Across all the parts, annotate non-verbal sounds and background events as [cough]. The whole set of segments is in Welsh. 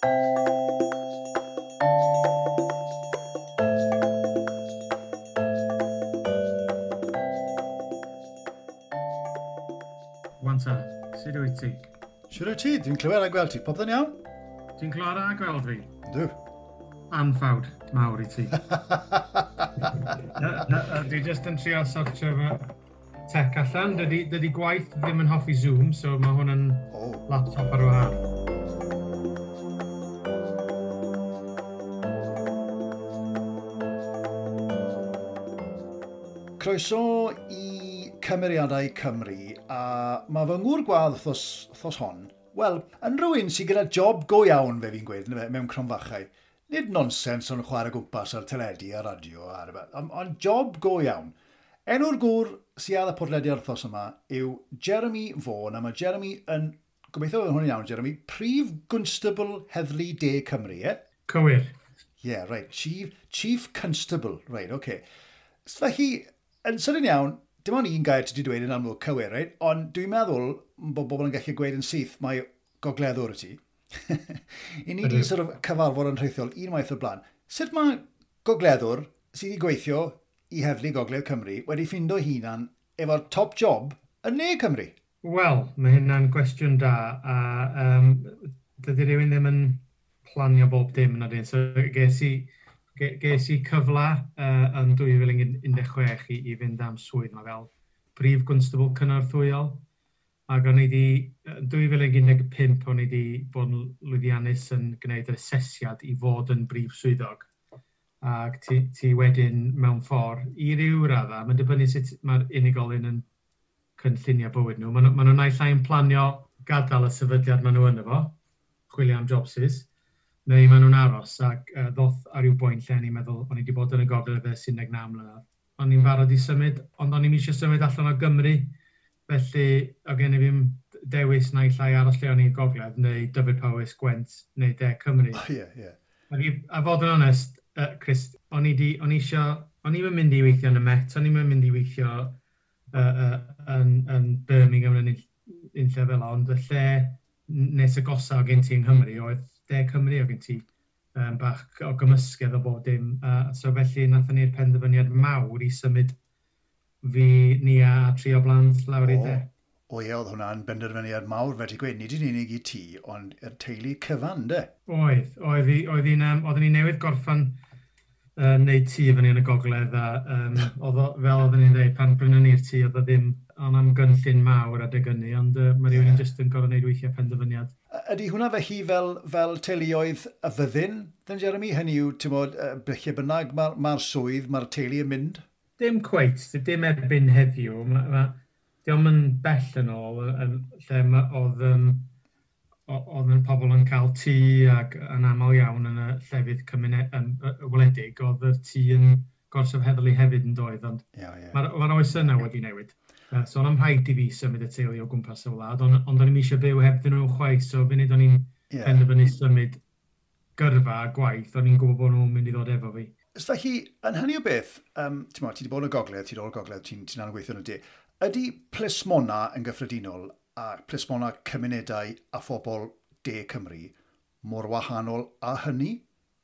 Wanta, sut wyt ti? Siwr wyt ti? Dwi'n clywed a gweld ti. Popeth yn iawn? Ti'n clywed a gweld fi? Dw. Anffawd mawr i ti. Dwi just yn trio sortio fy tech allan. Dydy, dydy gwaith ddim yn hoffi Zoom, so mae hwn yn oh. laptop ar wahân. croeso i cymeriadau Cymru a mae fy ngŵr gwadd wrthos, wrthos hon, wel, yn rhywun sydd gyda job go iawn fe fi'n gweud, fe, mewn cromfachau, Nid nonsens o'n chwarae gwmpas ar teledu a radio a rhywbeth, ond on job go iawn. Enw'r gŵr sydd ar y podlediad wrthos yma yw Jeremy Vaughan, a mae Jeremy yn, gobeithio hwn iawn Jeremy, prif gwnstabl heddlu De Cymru, e? Eh? Cywir. Yeah, right. Chief, Chief Constable. Right, okay. Felly, yn sydyn iawn, dim ond un gair ti wedi dweud yn amlwg cywir, right? ond dwi'n meddwl bod bobl yn gallu gweud yn syth mae gogleddwr y ti. [laughs] I ni wedi sort of cyfarfod yn rheithiol unwaith o'r blaen. Sut mae gogleddwr sydd wedi gweithio i heddlu Gogledd Cymru wedi ffindo hunan efo'r top job yn ne Cymru? Wel, mae hynna'n gwestiwn da, a um, dydy rhywun ddim yn planio bob dim yn adeg. So ges i ges i cyfle uh, yn 2016 i, i fynd am swydd yma fel brif gwnstabl cynorthwyol. Ac o'n i wedi, yn 2015, o'n i wedi bod yn lwyddiannus yn gwneud yr asesiad i fod yn brif swyddog. Ac ti, ti wedyn mewn ffordd, i ryw radda, mae'n dibynnu sut mae'r unigolyn yn cynllunio bywyd nhw. Maen ma nhw'n naill ai'n planio gadael y sefydliad maen nhw yn efo, chwilio am jobsys, neu maen nhw'n aros ac uh, ddoth ar yw bwynt lle ni'n meddwl o'n i wedi bod yn y gogledd y Sineg na mlynedd. O'n i'n barod i symud, ond o'n i'n eisiau symud allan o Gymru, felly o gen i fi'n dewis neu llai aros lle o'n i'n gogledd, neu Dyfyd Powys, Gwent, neu De Cymru. Oh, yeah, yeah. Ac i, a fod yn onest, uh, Chris, o'n i eisiau, o'n i'n mynd i weithio yn y Met, o'n i'n mynd i weithio uh, uh, yn, yn Birmingham yn un, un lle fel ond y lle nes y gosaf gen ti yng Nghymru oedd De Cymru o gen ti um, bach o gymysgedd o bob dim. Uh, so felly nathon ni'r penderfyniad mawr i symud fi, ni a tri o blant lawr i de. O ie, oedd hwnna'n benderfyniad mawr, fe ti gweud, nid yn unig i ti, ond y teulu cyfan, de? Oedd, oedd, oedd un, um, oedden ni newydd gorffan uh, neud tŷ fyny yn y gogledd, a um, [laughs] oedd, fel oedden ni'n dweud, pan brynu ni'r tŷ, oedd o ddim ond am gynllun mawr adeg hynny, ond uh, mae rhywun yeah. jyst yn gorfod neud weithiau penderfyniad Ydy hwnna fe hi fel, fel teuluoedd y fyddin, Dyn Jeremy? Hynny yw, ti'n bod, lle bynnag mae'r ma, swydd, mae'r teulu yn mynd? Dim cweit, dim erbyn heddiw. Ma, ma, diolch yn bell yn ôl, yn lle oedd um, oedd yn pobl yn cael tŷ ac yn aml iawn yn y llefydd cymuned um, wledig, oedd y tŷ yn gorsaf heddlu hefyd yn doedd, ond yeah, yeah. mae'r ma oes yna wedi newid. Uh, so o'n am rhaid i fi symud y teulu o gwmpas y wlad, ond on, o'n i eisiau byw heb dyn nhw chwaith, so funud o'n i'n yeah. penderfynu symud gyrfa a gwaith, o'n i'n gwybod bod nhw'n mynd i ddod efo fi. Os da chi, yn hynny o beth, um, ti'n ti wedi bod yn y gogledd, ti'n dod o'r gogledd, ti'n ti na'n gweithio yn y de, ydy plismona yn gyffredinol a plismona cymunedau a phobl de Cymru mor wahanol a hynny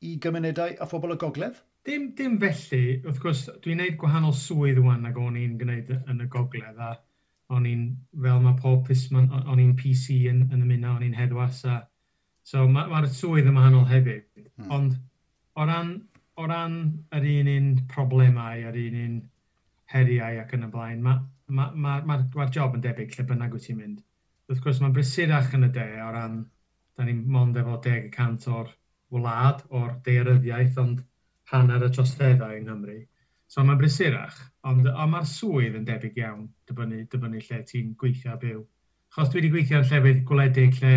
i gymunedau a phobl y gogledd? Dim, dim felly, wrth gwrs, dwi'n gwneud gwahanol swydd wan nag o'n i'n gwneud yn y gogledd a o'n i'n, fel mae pob pisman, o'n i'n PC yn, yn ymuno, o'n i'n heddwas a so mae'r ma, ma swydd yn wahanol hefyd. Hmm. Ond o ran, o ran yr un un problemau, yr un un heriau ac yn y blaen, mae'r ma, ma, ma, ma, ma job yn debyg lle bynnag wyt ti'n mynd. Wrth gwrs, mae'n brysurach yn y de o ran, da ni'n mond efo 10% o'r wlad, o'r deiryddiaeth, ond hanner y trosteddau yng Nghymru. So mae'n brysurach, ond on mae'r swydd yn debyg iawn, dibynnu, dibynnu lle ti'n gweithio a byw. Chos dwi wedi gweithio yn llefydd gwledig lle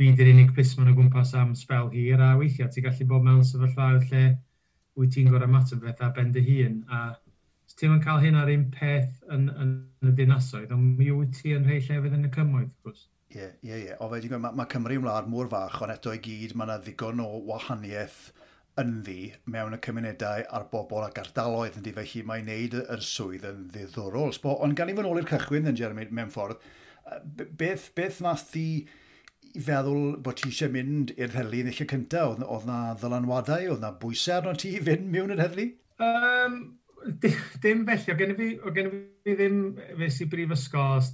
fi di'r unig busman o gwmpas am spel hir, a weithiau ti'n gallu bod mewn sefyllfaoedd lle wyt ti'n gorau ymateb bethau ben dy hun, a os ti'n cael hyn ar un peth yn, yn, yn y dinasoedd, ond mi wyt ti yn rhai llefydd yn y cymoedd, gwrs. Ie, ie, ie. O fe, mae ma Cymru yn wlad mor fach, ond eto i gyd mae yna ddigon o wahaniaeth ynddi mewn y cymunedau a'r bobl ac ardaloedd ynddi. Felly mae'n neud yr swydd yn ddiddorol. Sbo, ond gan i fod ôl i'r cychwyn yn Jeremy mewn ffordd, beth, beth nath ti i feddwl bod ti eisiau mynd i'r heddlu yn eich cyntaf? Oedd, oedd na ddylanwadau, oedd na bwysau arno ti i fynd mewn i'r heddlu? Um, dim felly, O gen i fi, o gen i fi ddim fes i brifysgol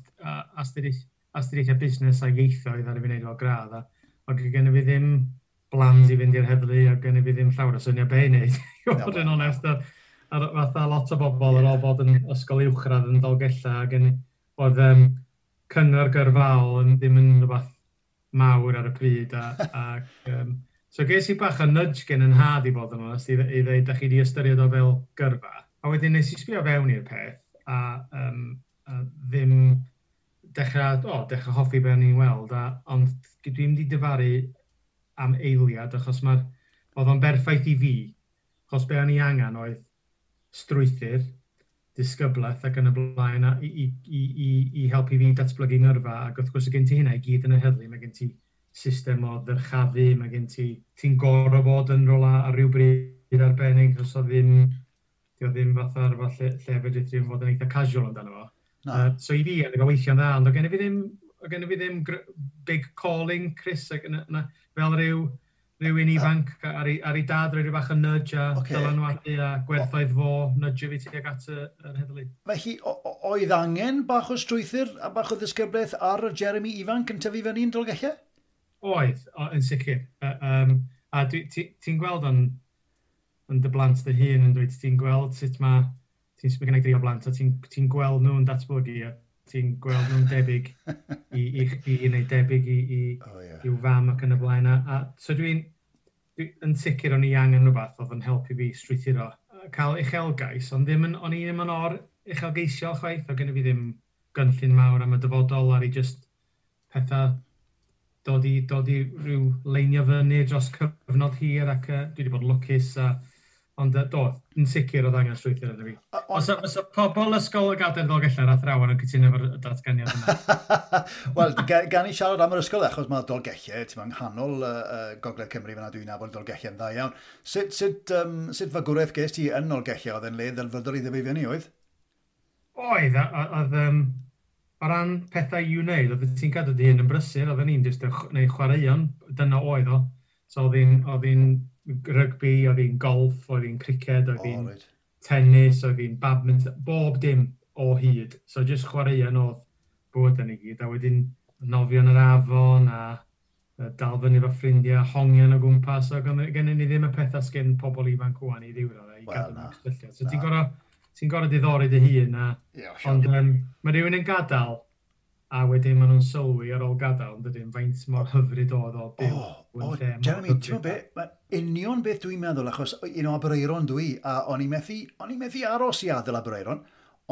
astudiaethau busnes a ieithoedd ar y fi wneud o gradd. O gen i fi ddim blans i fynd i'r heddlu a gynnu fi ddim llawer o syniad be i wneud. Fod [laughs] yn onest, ar fatha lot o bobl ar ôl bod yn ysgol uwchradd yn dolgella ac yn oedd um, cyngor gyrfaol yn ddim yn rhywbeth mawr ar y pryd. A, [laughs] ac, um, so ges i bach o nudge gen yn had i bod yn onest i, i ddeud, da chi wedi ystyried o fel gyrfa. A wedyn nes i sbio fewn i'r peth a, um, a ddim dechrau, o, dechrau hoffi be o'n i'n weld, a, ond dwi'n mynd i dyfaru am eiliad, achos mae'r oedd o'n berffaith i fi, achos be o'n i angen oedd strwythyr, disgyblaeth ac yn y blaen a, i, i, i, i helpu fi datblygu ngyrfa ac wrth gwrs y gen ti hynna i gyd yn y heddlu, mae gen ti system o ddyrchafu, mae gen ti, ti'n gorau bod yn rola ar ryw bryd arbennig, os o ddim, o ddim fath ar fath lle, lle fe fod yn eitha casual amdano fo. No. Uh, so i fi, yn y e goweithio'n dda, ond o gen i fi ddim oedd gen i fi ddim big calling, Chris, ac yna, fel rhyw rhywun ifanc uh, ar ei, ar ei dad rhyw bach o nudge a okay. dylanwadu a gwerthoedd fo nudge fi tuag at y, yr heddlu. Mae hi oedd angen bach o strwythyr a bach o ddisgyblaeth ar Jeremy ifanc yn tyfu fyny yn dolgellau? Oedd, yn sicr. Uh, um, a ti'n ti, gweld yn, yn dy blant dy hun yn dweud, ti'n gweld sut mae ti'n sbyn gynnau dri o blant a ti'n ti gweld nhw'n datblygu a ti'n gweld nhw'n debyg i, i i, i neu debyg i, i oh, yeah. i'w fam ac yn y blaen. A, a so dwi'n dwi, yn sicr o'n i angen rhywbeth oedd yn helpu fi strwythuro cael uchelgais, ond ddim yn, o'n i ddim yn or uchelgeisio chwaith, o gen i fi ddim gynllun mawr am y dyfodol ar i just pethau dod i, dod i rhyw leinio fyny dros cyfnod hir ac uh, dwi wedi bod yn lwcus a uh, Ond do, yn sicr oedd angen llwyddiant arno fi. Os oes pobl ysgol y gader ddol gellau'r athrawon yn cytuno efo'r datganiad yna? [laughs] Wel, gan i siarad am yr ysgol, achos mae dolgellau, ti'n ma'n nghanol uh, uh, Gogledd Cymru fyna dwi'n nabod dolgellau yn dda iawn. Sut, sut, um, sut fagwraeth ges ti yn dolgellau oedd yn le ddylfydol i fi fyny oedd? Oedd, oedd... Um, o ran pethau i'w wneud, oedd ti'n cadw di hyn yn brysur, oedd ni'n un jyst chwaraeon, dyna oedd o. So oedd hi'n rygbi, oedd hi'n golf, oedd hi'n criced, oedd hi'n oh, tennis, oedd hi'n badminton, bob dim o hyd. So jyst chwaraeon oedd bod yn ei gyd, a wedyn nofio yn yr afon, a dal fyny fo ffrindiau, hongion o gwmpas, so gen ni ddim y pethau sgyn pobl ifanc wwan i ddiwrnod, i well, gadw mewn So ti'n gorau ti diddori dy hun, a, yeah, ond um, mae rhywun yn gadael, A wedyn maen nhw'n sylwi ar ôl gadael, yn dydyn, faint mor hyfryd oedd o byw. Oh, oh, Jeremy, ti'n meddwl beth, mae union beth dwi'n meddwl, achos un o Abereiron dwi, a o'n i methu, o'n i methu aros i adael Abereiron,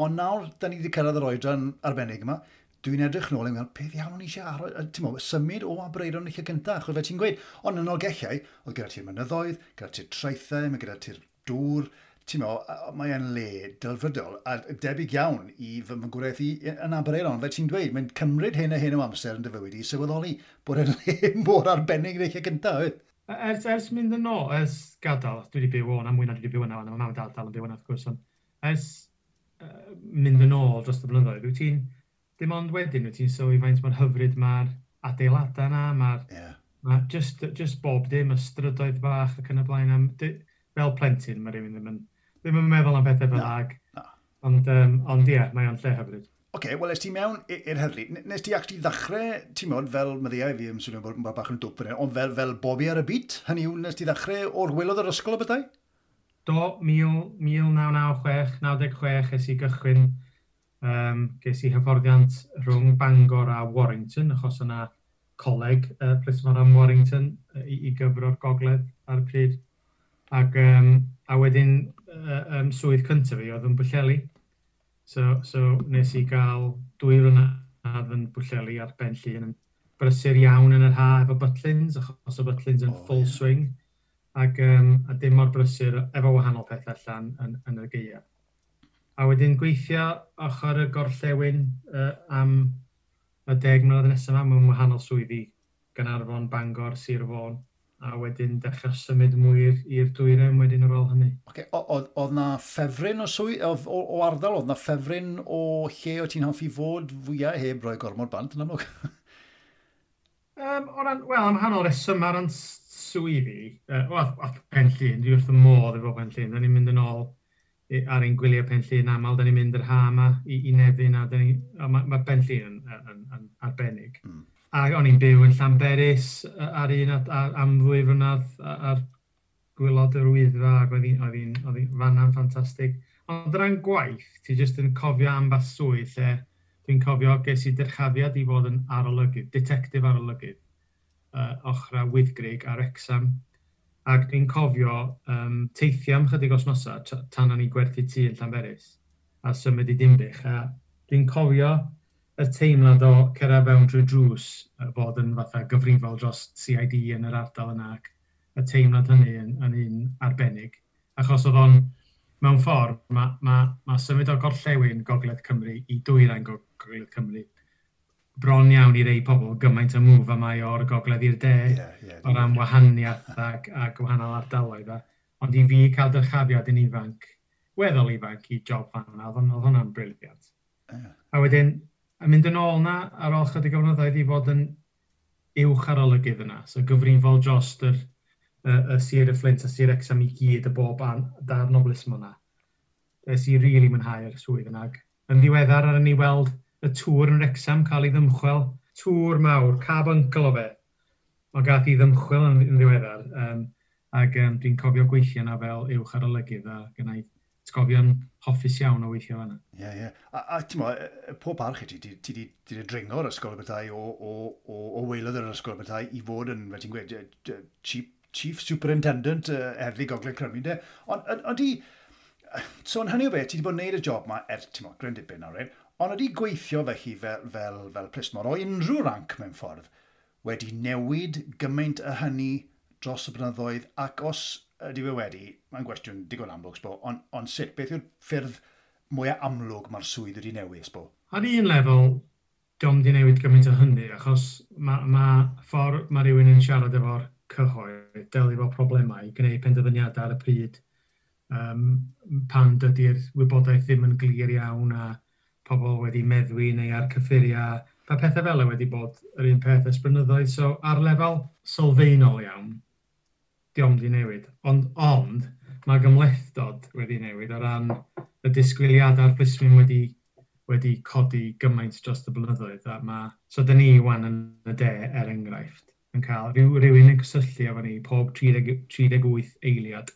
ond nawr, da ni wedi cyrraedd yr oedran arbennig yma, dwi'n edrych nôl, yn meddwl, peth iawn o'n i eisiau aros, ti'n meddwl, symud o Abereiron eich gyntaf, achos fe ti'n gweud, ond yn olgellau, oedd gyda ti'r mynyddoedd, gyda ti'r traethau, mae gyda ti'r dŵr, ti'n meddwl, mae e'n le dylfrydol a debyg iawn i fy mygwraethu yn Aberaeron. Fe ti'n dweud, mae'n cymryd hyn a hyn o amser yn dy fywyd i sylweddoli bod e'n [laughs] le mor arbennig reichau gyntaf. Oedd. E, ers, ers mynd yn ôl, ers gadael, dwi wedi byw o'n am wyna, dwi wedi byw yna, mae mam dad dal yn byw yna, wrth gwrs, ond ers uh, mynd yn ôl dros y blynyddoedd, wyt ti'n, dim ond wedyn, wyt ti'n sylwi faint mae'r hyfryd, mae'r adeiladau yna, mae'r yeah. ma just, just bob dim, y strydoedd bach ac yn y blaen, am, fel plentyn mae rhywun ddim yn, ddim yn meddwl am bethau fel ag. Ond, um, ond ie, yeah, mae o'n lle hyfryd. Oce, okay, wel, es ti mewn i'r heddlu. Nes ti actually ddechrau, ti'n modd, fel meddiau fi yn swnio bod bach yn dwp yn e, ond fel, fel bobi ar y bit, hynny yw, nes ti ddechrau o'r wylodd yr ysgol o bethau? Do, 1996-96 es i gychwyn, um, ges i hyfforddiant rhwng Bangor a Warrington, achos yna coleg uh, Prismar am Warrington i, i gyfro'r gogledd ar y pryd. Ac, um, a wedyn uh, um, swydd cyntaf fi oedd yn bwllelu. So, so nes i gael dwy rynadd yn bwllelu ar ben llun yn brysur iawn yn yr ha efo Butlins, achos o Butlins yn oh, full yeah. swing. Ac, um, a dim mor brysur efo wahanol pethau allan yn, yn y geia. A wedyn gweithio ochr y gorllewin uh, am y deg mlynedd nesaf yma, mewn wahanol swyddi gan Arfon, Bangor, Sir Fôn a wedyn dechrau symud mwy i'r dwyrain wedyn ar ôl hynny. Okay. Oedd na ffefryn o swy, o, o, o ardal, oedd na ffefryn o lle o ti'n hoffi fod fwyaf heb roi gormod bant yn amlwg? um, Wel, am hanol reswm ar yn swyddi, uh, wel, pen llun, dwi wrth y modd efo pen llun, da ni'n mynd yn ôl ar ein gwyliau pen llun aml, da ni'n mynd yr ha yma i, i nefyn, a, ni, a mae ma pen llun yn, yn, yn, yn arbennig. Mm. A o'n i'n byw yn Llanberis ar un ar, am ddwy flynydd ar gwylod yr wyddfa ac oedd hi'n fanna'n ffantastig. Ond rhan gwaith, ti jyst yn cofio am fath swydd lle dwi'n cofio ges i dyrchafiad i fod yn arolygydd, detectif arolygydd, uh, ochra Wyddgrig ar exam. Ac dwi'n cofio um, teithio am chydig os nosa tan o'n i gwerthu tŷ yn Llanberis a symud i Dimbych. A dwi'n cofio y teimlad o cyrra fewn drwy drws fod yn fatha gyfrifol dros CID yn yr ardal yna ac y teimlad hynny yn, yn un arbennig. Achos oedd o'n, mewn ffordd, mae ma, ma symud o gorllewin Gogledd Cymru i dwyrain Gogledd Cymru bron iawn i rei pobl gymaint y mŵf yma o'r gogledd i'r de yeah, yeah, o ran wahaniaeth ac, a gwahanol ardaloedd. Ond i fi cael dyrchafiad yn ifanc, weddol ifanc i job fan yna, oedd hwnna'n briliant. Yeah. A wedyn, a mynd yn ôl na ar ôl chydig o flynyddoedd i fod yn uwch ar olygydd yna. So gyfrifol drost yr, y, y Sir y Flint a Sir Exam i gyd y bob darn o blismo yna. Nes i rili really mwynhau'r swydd yna. Yn ddiweddar ar ni weld y tŵr yn yr cael ei ddymchwel. Tŵr mawr, cab yncl o fe. O gath i ddymchwel yn, yn ddiweddar. Um, ac um, dwi'n cofio gweithio yna fel uwch ar olygydd a gynnau atgofion hoffus iawn o weithio fanna. Ie, yeah, ie. Yeah. A, a ti'n mo, pob i ti, ti wedi dringo o'r ysgol y bethau o, o, o, o weilodd yr ysgol y bethau i fod yn, fe ti'n gweud, chief, chief superintendent uh, erddi gogledd Cymru, de. Ond on, on, on so yn hynny o beth, ti wedi bod yn gwneud y job yma er, ti'n mo, grendipyn o'r un, ond ydi gweithio fe chi fel, fel, fel plismor o unrhyw ranc mewn ffordd wedi newid gymaint y hynny dros y blynyddoedd ac os ydy fe wedi, mae'n gwestiwn digon amlwg, sbo, ond on sut, beth yw'r ffyrdd mwyaf amlwg mae'r swydd wedi newid, sbo? Ar un lefel, diom di newid gymaint o hynny, achos mae ma ffordd mae rhywun yn siarad efo'r cyhoedd, delio efo problemau, gwneud penderfyniadau ar y pryd, um, pan dydy'r wybodaeth ddim yn glir iawn a pobl wedi meddwi neu ar cyffuriau, pa pethau fel wedi bod yr un peth ysbrynyddoedd. So ar lefel sylfaenol iawn, diom 'di newid. Ond, ond mae gymlethdod wedi newid o ran y disgwyliad a'r blismyn wedi, wedi codi gymaint dros y blynyddoedd. A ma, so, dyn ni wan yn y de, er enghraifft, yn cael rhyw, rhywun yn cysylltu efo ni pob 38 eiliad.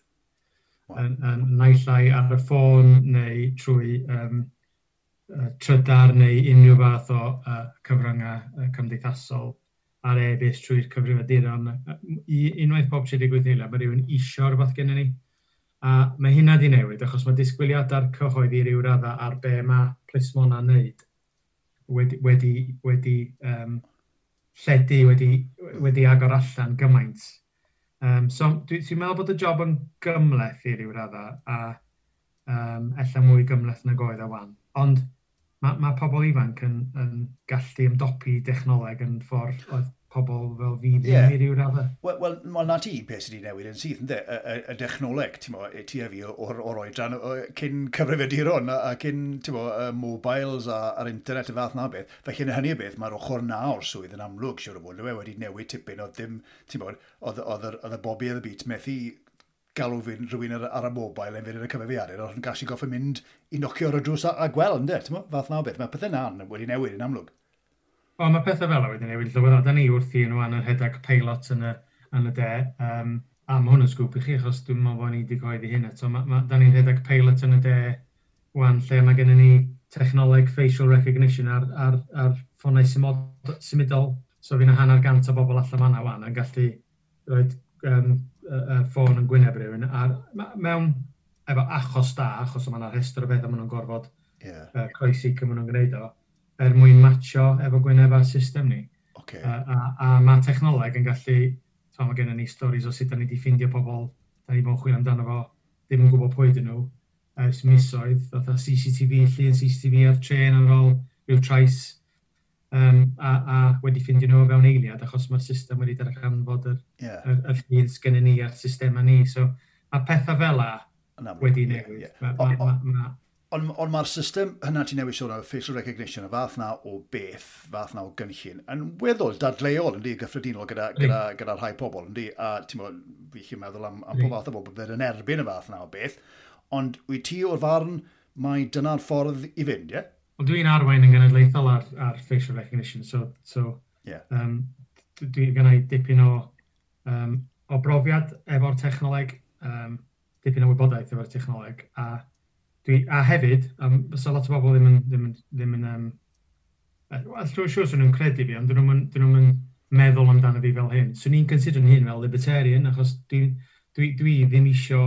Yn, yn naillai ar y ffôn neu trwy um, trydar neu unrhyw fath o uh, cyfryngau uh, cymdeithasol ar e-bus trwy'r cyfrifiaduron. Unwaith pob 30 eiliad, mae rhywun isio rhywbeth gennym ni. A mae hynna di newid, achos mae disgwyliadau'r cyhoedd i ryw radda ar be mae plismon a'n neud wedi, wedi, wedi um, lledu, wedi, wedi agor allan gymaint. Um, so dwi'n dwi meddwl bod y job yn gymleth i ryw radda, a um, ella mwy gymleth na goedd a wan. Ond mae, ma pobl ifanc yn, yn gallu ymdopi dechnoleg yn ffordd oedd pobl fel fi ddim yeah. i ryw raddau. Wel, well, well, na ti beth sydd wedi newid yn sydd, ynddo? Y, y, y dechnoleg, ti'n mo, ti a fi o'r, or oedran cyn cyfrifiaduron a, a cyn, ti'n mo, uh, mobiles a, a'r internet y fath na beth. Felly yn hynny y beth, mae'r ochr na o'r swydd yn amlwg, siwr o fod, wedi newid tipyn oedd ddim, ti'n mo, oedd y bobi ar y byd methu galw fi'n rhywun ar, ar y mobile yn fynd yn y cyfeiriadur, ond yn gallu goffi mynd i nocio ar y drws a, a gweld, ynddo, ti'n fath na o beth. Mae pethau na wedi newid yn amlwg. O, mae pethau fel wedi newid llywedd. Da ni wrth i nhw yn yr hedag peilot yn y, yn y de. Um, a mae hwn yn sgwp i chi, achos dwi'n meddwl bod ni wedi goeddi hyn eto. Ma, ma, da ni'n rhedeg peilot yn y de wan, lle mae gennym ni technoleg facial recognition ar, ar, ar ffonau symudol. So fi'n hanner gant o bobl allan fanna wan yn gallu roed um, uh, ffôn yn Gwynedd rhywun, a mewn efo achos da, achos yma'n yna rhestr o beth maen nhw'n gorfod yeah. uh, croesi cym nhw'n gwneud o, er mwyn matcho efo Gwynedd a'r system ni. Okay. Uh, a, a, a mae technoleg yn gallu, so mae gennym ni storys o sut da ni wedi ffeindio pobl, da ni bod yn chwil amdano fo, ddim yn gwybod pwy dyn nhw, ers misoedd, fatha CCTV llun, CCTV ar tren ar ôl rhyw trais um, a, a wedi ffindio nhw fewn eiliad achos mae'r system wedi darganfod yr, yeah. yr, yr hun sgennyn ni a'r system ni. So, mae pethau fel a wedi newid. Yeah, yeah. Ond ma, ma, on, on mae'r system hynna ti newid sôn o facial recognition, y fath na o beth, fath na o gynllun, yn weddol dadleol, yndi, gyffredinol gyda, gyda, gyda rhai pobl, yndi, a ti'n meddwl, fi chi'n meddwl am, am pob fath o bobl bydd yn erbyn y fath na o beth, ond wyt ti o'r farn mae dyna'r ffordd i fynd, ie? Yeah? Wel, dwi'n arwain yn genedlaethol ar, ar facial recognition, so, so yeah. um, dwi'n gynnau dipyn o, um, o brofiad efo'r technoleg, um, dipyn o wybodaeth efo'r technoleg, a, dwi, a hefyd, um, so lot o bobl ddim yn, ddim yn, ddim yn um, Wel, dwi'n siŵr sy'n nhw'n credu fi, ond dyn nhw'n nhw meddwl amdano fi fel hyn. Swn i'n considero'n hyn fel libertarian, achos dwi, dwi, dwi ddim isio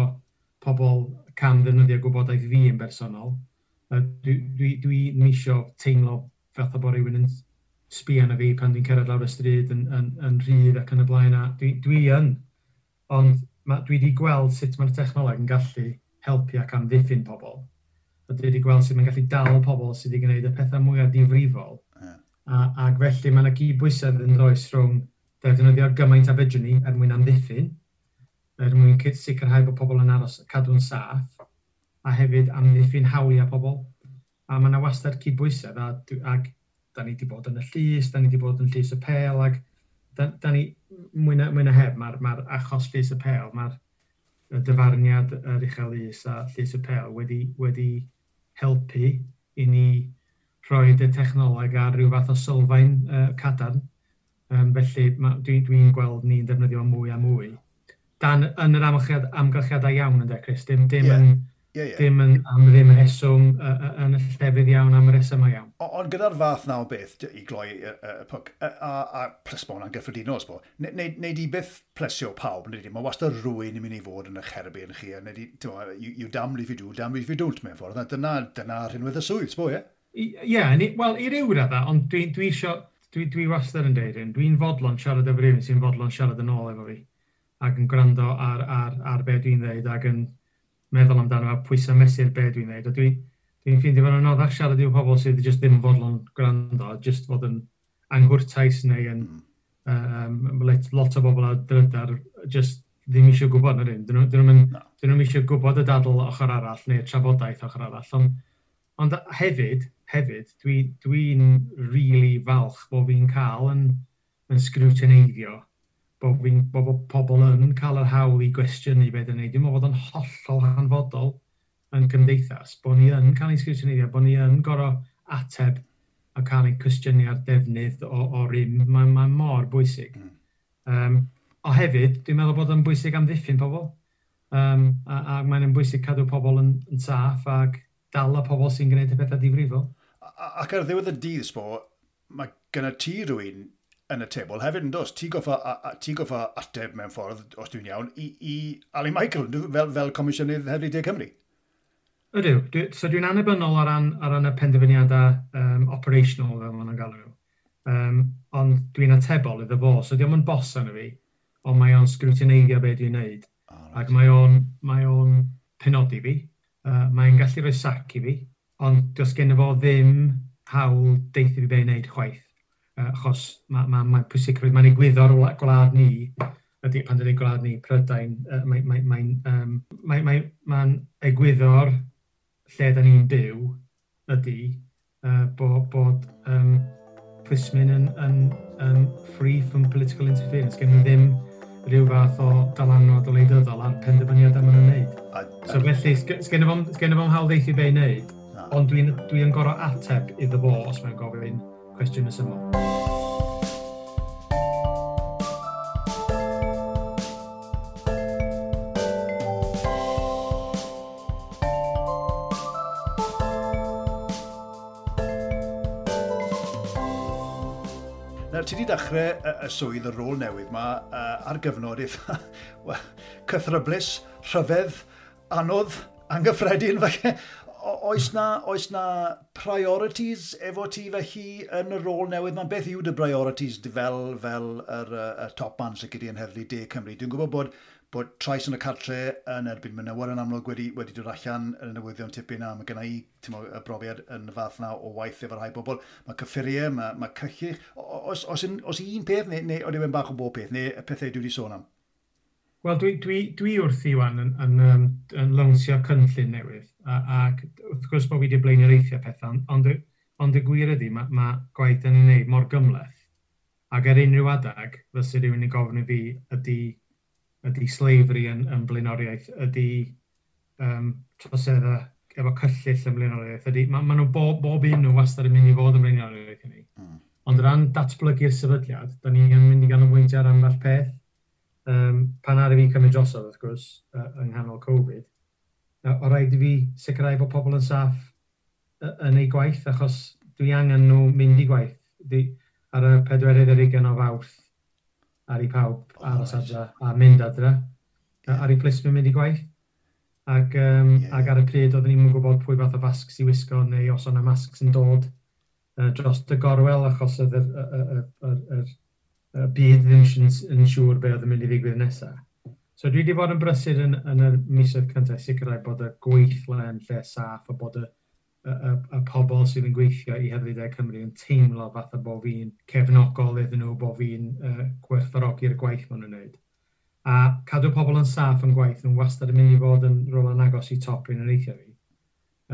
pobl cam ddefnyddio gwybodaeth fi yn bersonol. Dwi, dwi, dwi nisio teimlo fath o bod rhywun yn sbi na fi pan dwi'n cerdded lawr y stryd yn, yn, yn rhydd ac yn y blaen. A dwi, dwi yn, ond ma, dwi wedi gweld sut mae'r technoleg yn gallu helpu ac amddiffyn pobl. A dwi wedi gweld sut mae'n gallu dal pobl sydd wedi gwneud y pethau mwyaf difrifol. Yeah. A, ac felly mae yna gyd-bwysedd yn does rhwng defnyddio gymaint a fedrwn ni er mwyn amddiffyn, er mwyn sicrhau bod pobl yn aros cadw'n saff, a hefyd amddiffyn mhm. hawliau pobl. A mae yna wastad cydbwysedd a, ac da ni wedi bod yn y llys, da ni wedi bod yn llys y pel ac da, da ni, mwy na, mwy na heb, mae'r ma, achos llys y pel, mae'r dyfarniad yr uchel lys a llys y pel wedi, wedi helpu i ni rhoi y technoleg ar rhyw fath o sylfaen uh, cadarn. Um, felly dwi'n dwi, gweld ni'n defnyddio mwy a mwy. Dan, yn yr amgylchiadau iawn yn Chris, dim, dim yeah. yn yeah, yeah. ddim yn, am ddim yn heswm uh, yn y llefydd iawn am y resymau iawn. Ond gyda'r fath na o beth i gloi y uh, pwc, a, a, a plesbon a'n gyffredinol, sbo, neu di byth plesio pawb, neu di, mae wastad rwy'n yn mynd i fod yn y cherbu yn chi, neu di, you, you damn if you do, damn if you don't, mewn ffordd, dyna, dyna rhywbeth y swydd, sbo, ie? Ie, yeah, wel, i ryw radda, ond dwi, dwi isio, dwi, dwi wastad yn deud hyn, dwi'n fodlon siarad efo rhywun sy'n fodlon siarad yn ôl efo fi, ac yn gwrando ar, ar, ar be dwi'n dweud, ac yn meddwl amdano a pwysau mesur be dwi'n neud. A dwi, dwi'n ffeindio fan anoddach siarad i'w pobl sydd jyst ddim yn fodlon gwrando, jyst fod yn angwrtais neu yn um, let, lot o bobl a drydar jyst ddim eisiau gwybod yr un. Dyn nhw'n no. nhw eisiau gwybod y dadl ochr arall neu'r trafodaeth ochr arall. Ond, ond hefyd, hefyd, dwi'n dwi rili really falch bod fi'n cael yn, yn sgrwtineiddio bod fi'n bod bo pobl yn hmm. cael yr hawl i gwestiynu beth yn ei. Dwi'n meddwl bod yn hollol hanfodol yn cymdeithas, bod ni yn cael ei sgwrsyniddio, bod ni yn gorau ateb a cael ei cwestiynu ar defnydd o, o rym. Mae'n ma mor bwysig. Um, o hefyd, dwi'n meddwl bod yn bwysig am ddiffyn pobl. Um, a, a mae'n bwysig cadw pobl yn, yn saff ac dal y pobl sy'n gwneud y pethau difrifol. Ac ar ddiwedd y dydd, Sbo, mae gyda ti rhywun yn y tebl hefyd, yn dos. Ti goffa, ti goffa ateb mewn ffordd, os dwi'n iawn, i, i Ali Michael fel, fel Comisiynydd Hefyd De Cymru. Ydw, dwi, so dwi'n anebynol ar ran, ar ran y penderfyniadau um, operational fel maen nhw'n galw nhw. Um, ond dwi'n atebol iddo fo, so diolch yn bos yn fi, ond mae o'n sgrwtineiddio beth dwi'n neud. Oh, right. Ac mae o'n, mae on penodi fi, uh, mae'n gallu rhoi sac i fi, ond does gen i fo ddim hawl deithi fi beth i wneud chwaith achos mae'n ma, ma pwysigrwydd, mae'n egwyddor gwlad ni, ydy pan dydyn gwlad ni, Prydain, mae'n mae, mae, mae, um, mae, mae, mae egwyddor lle da ni'n byw ydy uh, bod, bod um, plismyn yn, yn, yn free from political interference. Gen i ddim rhyw fath o dalanod o leidyddol ar penderfyniadau maen nhw'n wneud. So felly, sgen i fo'n hawl ddeithi be i wneud, ond dwi'n dwi gorau ateb iddo fo os mae'n gofyn cwestiwn y syml. Nawr, ti wedi dechrau y, y swydd, y rôl newydd yma, uh, ar gyfnod eitha [laughs] cythryblus, rhyfedd, anodd, anghyffredin, falle oes na, oes na priorities efo ti fe hi yn y rôl newydd? Mae'n beth yw dy priorities fel, fel yr, y top man sy'n gyda'n heddlu De Cymru? Dwi'n gwybod bod, bod trais yn y cartre yn erbyn mynywar yn amlwg wedi, wedi dod allan yn y newyddion tipyn a mae gennau i y brofiad yn y fath na o waith efo'r rhai bobl. Mae cyffuriau, mae, mae cychych. Os, os, os, os un peth, neu, neu oedd e'n bach o bob peth, neu y pethau dwi wedi sôn am? Wel dwi, dwi, dwi wrth i wan yn, yn, yn, yn lawnsio cynllun newydd ac wrth gwrs bod fi wedi blaenioreithio pethau, ond, ond y gwir ydy mae ma gwaith yn ei wneud mor gymleth ac ar unrhyw adag fysa rhywun yn gofyn i fi ydy, ydy slavery yn, yn blaenoriaeth, ydy um, troseddau efo cyllill yn blaenoriaeth, ydy, mae ma nhw bob, bob un nhw wastad yn mynd i fod yn blaenoriaeth i ni. Mm. Ond o ran datblygu'r sefydliad, da ni yn mynd i ganolbwyntio ar ambell peth, um, pan ar i fi cymryd drosodd wrth gwrs uh, yng nghanol Covid, uh, o rhaid i fi sicrhau bod pobl yn saff uh, yn ei gwaith, achos dwi angen nhw mynd i gwaith dwi, ar y 42 o fawrth ar ei pawb oh, aros adra a mynd adra, yeah. ar ei plismyn mynd i gwaith. Ac, um, yeah. ac ar y pryd oeddwn ni'n gwybod pwy fath o fasg sy'n wisgo neu os o'na masg sy'n dod uh, dros y gorwel achos oedd yr, yr, yr, yr, yr uh, bydd ddim yn, siŵr be oedd yn mynd i ddigwydd nesaf. So dwi wedi bod yn brysur yn, yn y misoedd cyntaf sicrhau bod y gweithle yn lle saff a bod y, y, y, y pobl sydd yn gweithio i Heddlidau Cymru yn teimlo fath o bod fi'n cefnogol iddyn nhw, bod fi'n uh, gwerthfarogi'r gwaith maen nhw'n wneud. A cadw pobl yn saff yn gwaith nhw'n wastad yn mynd i fod yn rôl yn agos i top yn yr eithio fi.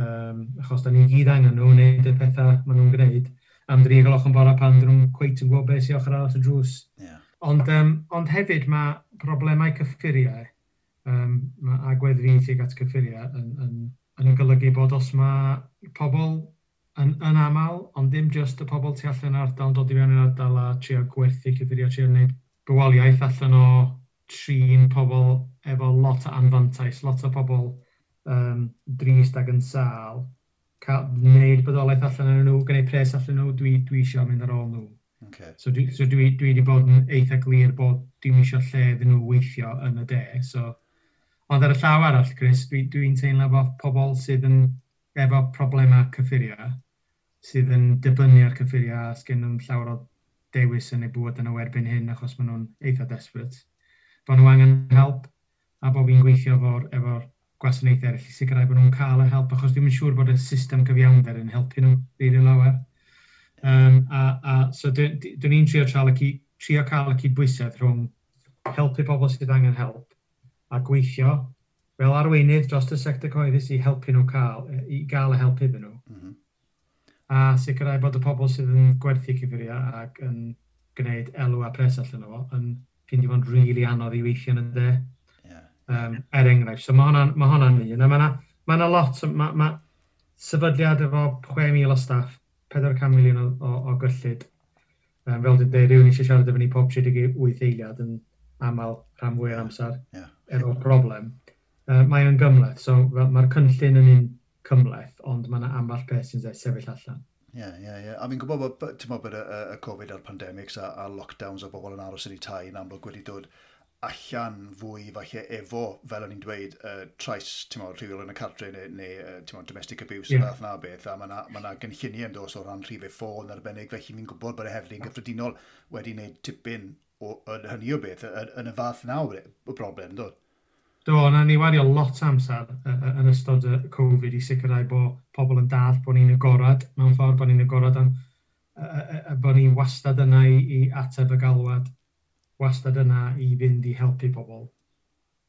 Um, achos da ni gyd angen nhw wneud y pethau maen nhw'n gwneud am ddri o'ch yn bora pan dyn nhw'n cweit yn gwybod beth sy'n ochr arall y drws. Yeah. Ond, um, ond hefyd mae problemau cyffuriau, um, mae agwedd tuag at cyffuriau yn, yn, yn, yn golygu bod os mae pobl yn, yn aml, ond dim just y pobl tu allan ardal, dod i fewn i'r ardal a trio gwerthu cyffurio, trio gwneud bywoliaeth allan o trin pobl efo lot o anfantais, lot o pobl um, drist ag yn sal, cael gwneud bodolaeth allan yn nhw, gwneud pres allan nhw, dwi, dwi eisiau mynd ar ôl nhw. Okay. So, dwi, so dwi, dwi wedi bod yn eitha glir bod dwi'n eisiau lle iddyn nhw weithio yn y de. So, ond ar y llaw arall, Chris, dwi'n dwi, dwi teimlo bod pobl sydd yn efo problemau cyffurio, sydd yn dibynnu ar cyffurio a sgyn nhw'n llawer o dewis yn ei bwyd yn y werbyn hyn achos maen nhw'n eitha desperate. Bod nhw angen help a bod fi'n gweithio efo'r efo gwasanaethau eraill i sicrhau bod nhw'n cael y help, achos dwi'n siŵr bod y system cyfiawnder yn helpu nhw ddeirio lawer. Um, a, a, so dwi'n ni'n trio, trio cael y cydbwysedd rhwng helpu pobl sydd angen help a gweithio fel arweinydd dros y sector cyhoeddus i helpu nhw cael, i gael y help iddyn nhw. Mm -hmm. A sicrhau bod y pobl sydd yn gwerthu cyfuriau ac yn gwneud elw a pres allan o fo yn fod yn rili really anodd i weithio yn y de um, er enghraifft. So mae hwnna'n ma hwnna un. Mae yna ma ma lot, mae ma sefydliad efo 6,000 o staff, 400 miliwn o, o, o gyllid. Um, fel dwi'n dweud, rhywun eisiau siarad efo ni pob 38 eiliad yn aml rhan fwy o'r amser yeah. efo er problem. Uh, mae o'n gymleth, so mae'r cynllun yn un cymleth, ond mae yna amball peth sy'n sefyll allan. Ie, ie, ie. A fi'n gwybod bod, bod, y, y, y Covid a'r pandemics a, a lockdowns a bobl yn aros yn eu tai yn amlwg wedi dod allan fwy falle efo, fel o'n i'n dweud, uh, trais, ti'n modd, rhywiol yn y cartre neu, neu ti'n modd, domestic abuse yeah. fath na beth, a mae yna ma, gynlluniau yn dos o ran rhifau e ffôn arbennig, felly fi'n gwybod bod y hefli'n mm. gyffredinol wedi wneud tipyn o, yn hynny o beth, yn y fath na o broblem, dod? Do, na ni wario lot amser yn ystod y Covid i sicrhau bod pobl yn dall bod ni'n agorad, mewn ffordd bod ni'n agorad am bod ni'n wastad yna i, i ateb y galwad wastad yna i fynd i helpu pobl.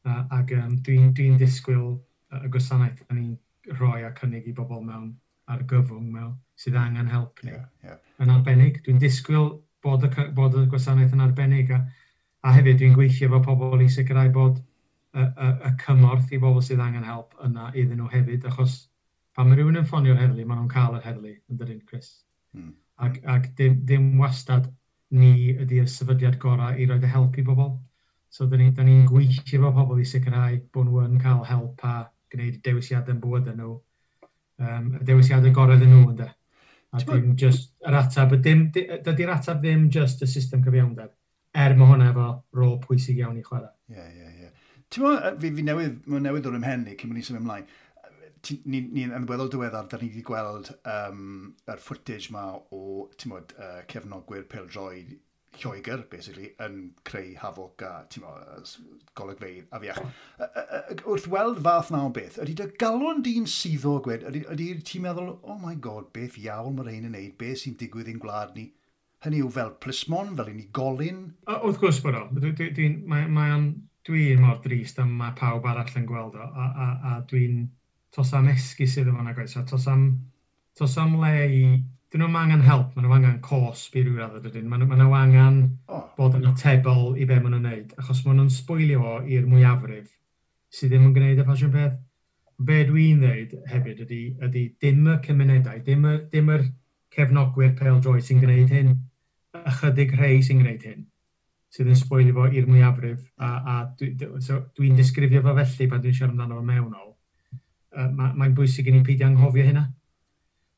Uh, ac um, dwi'n dwi, disgwyl y gwasanaeth da ni'n rhoi a cynnig i bobl mewn ar gyfwng mewn sydd angen help ni. Yeah, yeah. Yn arbennig, dwi'n disgwyl bod y, bod y gwasanaeth yn arbennig a, a hefyd dwi'n gweithio efo pobl i sicrhau bod y, y, y cymorth i bobl sydd angen help yna iddyn nhw hefyd, achos pan mae rhywun yn ffonio'r heddlu, maen nhw'n cael yr heddlu, yn dydyn, Chris. Hmm. Ac, ac dim, dim wastad ni ydy'r sefydliad gorau i roed y help i bobl. So, da ni'n ni, ni gweithio efo pobl i sicrhau bod nhw yn cael help a gwneud dewisiadau yn bywyd nhw. Um, y dewisiadau gorau ddyn nhw ynddo. A dim just yr atab, dydy'r atab ddim just y system cyfiawnder. Er mae hwnna efo rôl pwysig iawn i chwarae. Ie, ie, ie. Ti'n Ti'n fi, fi newydd, mae newydd o'r ymhen ni, cyn mynd i symud ymlaen ni'n ni ni weddol diweddar, da ni wedi gweld um, yr footage ma o mod, uh, cefnogwyr peldroi Lloegr, basically, yn creu hafoc a golygfeidd a fiach. Wrth weld fath na o beth, ydy dy galon di'n suddo gwed, ydy, ydy ti'n meddwl, oh my god, beth iawn mae'r ein yn neud, beth sy'n digwydd i'n gwlad ni? Hynny yw fel plismon, fel i ni golyn? Wrth gwrs bod o. Mae'n dwi mor drist am mae pawb arall yn gweld o, a, a, a dwi'n tos am esgus iddo fo'n agos, So, tos am, tos am le i... Dyn nhw'n angen help, maen nhw angen cosb i ryw radd ydyn. Maen nhw angen oh. bod yn atebol i be maen nhw'n neud, achos maen nhw'n sbwylio i'r mwyafrif sydd ddim yn gwneud y e ffasiwn peth. Be dwi'n dweud hefyd ydy, ydy dim y cymunedau, dim, y, dim yr cefnogwyr pel droi sy'n gwneud hyn, ychydig rhai sy'n gwneud hyn sydd yn sbwylio fo i'r mwyafrif. A, a dwi'n dwi, so dwi disgrifio fo felly pan dwi'n siarad amdano fo mewnol uh, mae'n ma bwysig i ni peidio anghofio hynna.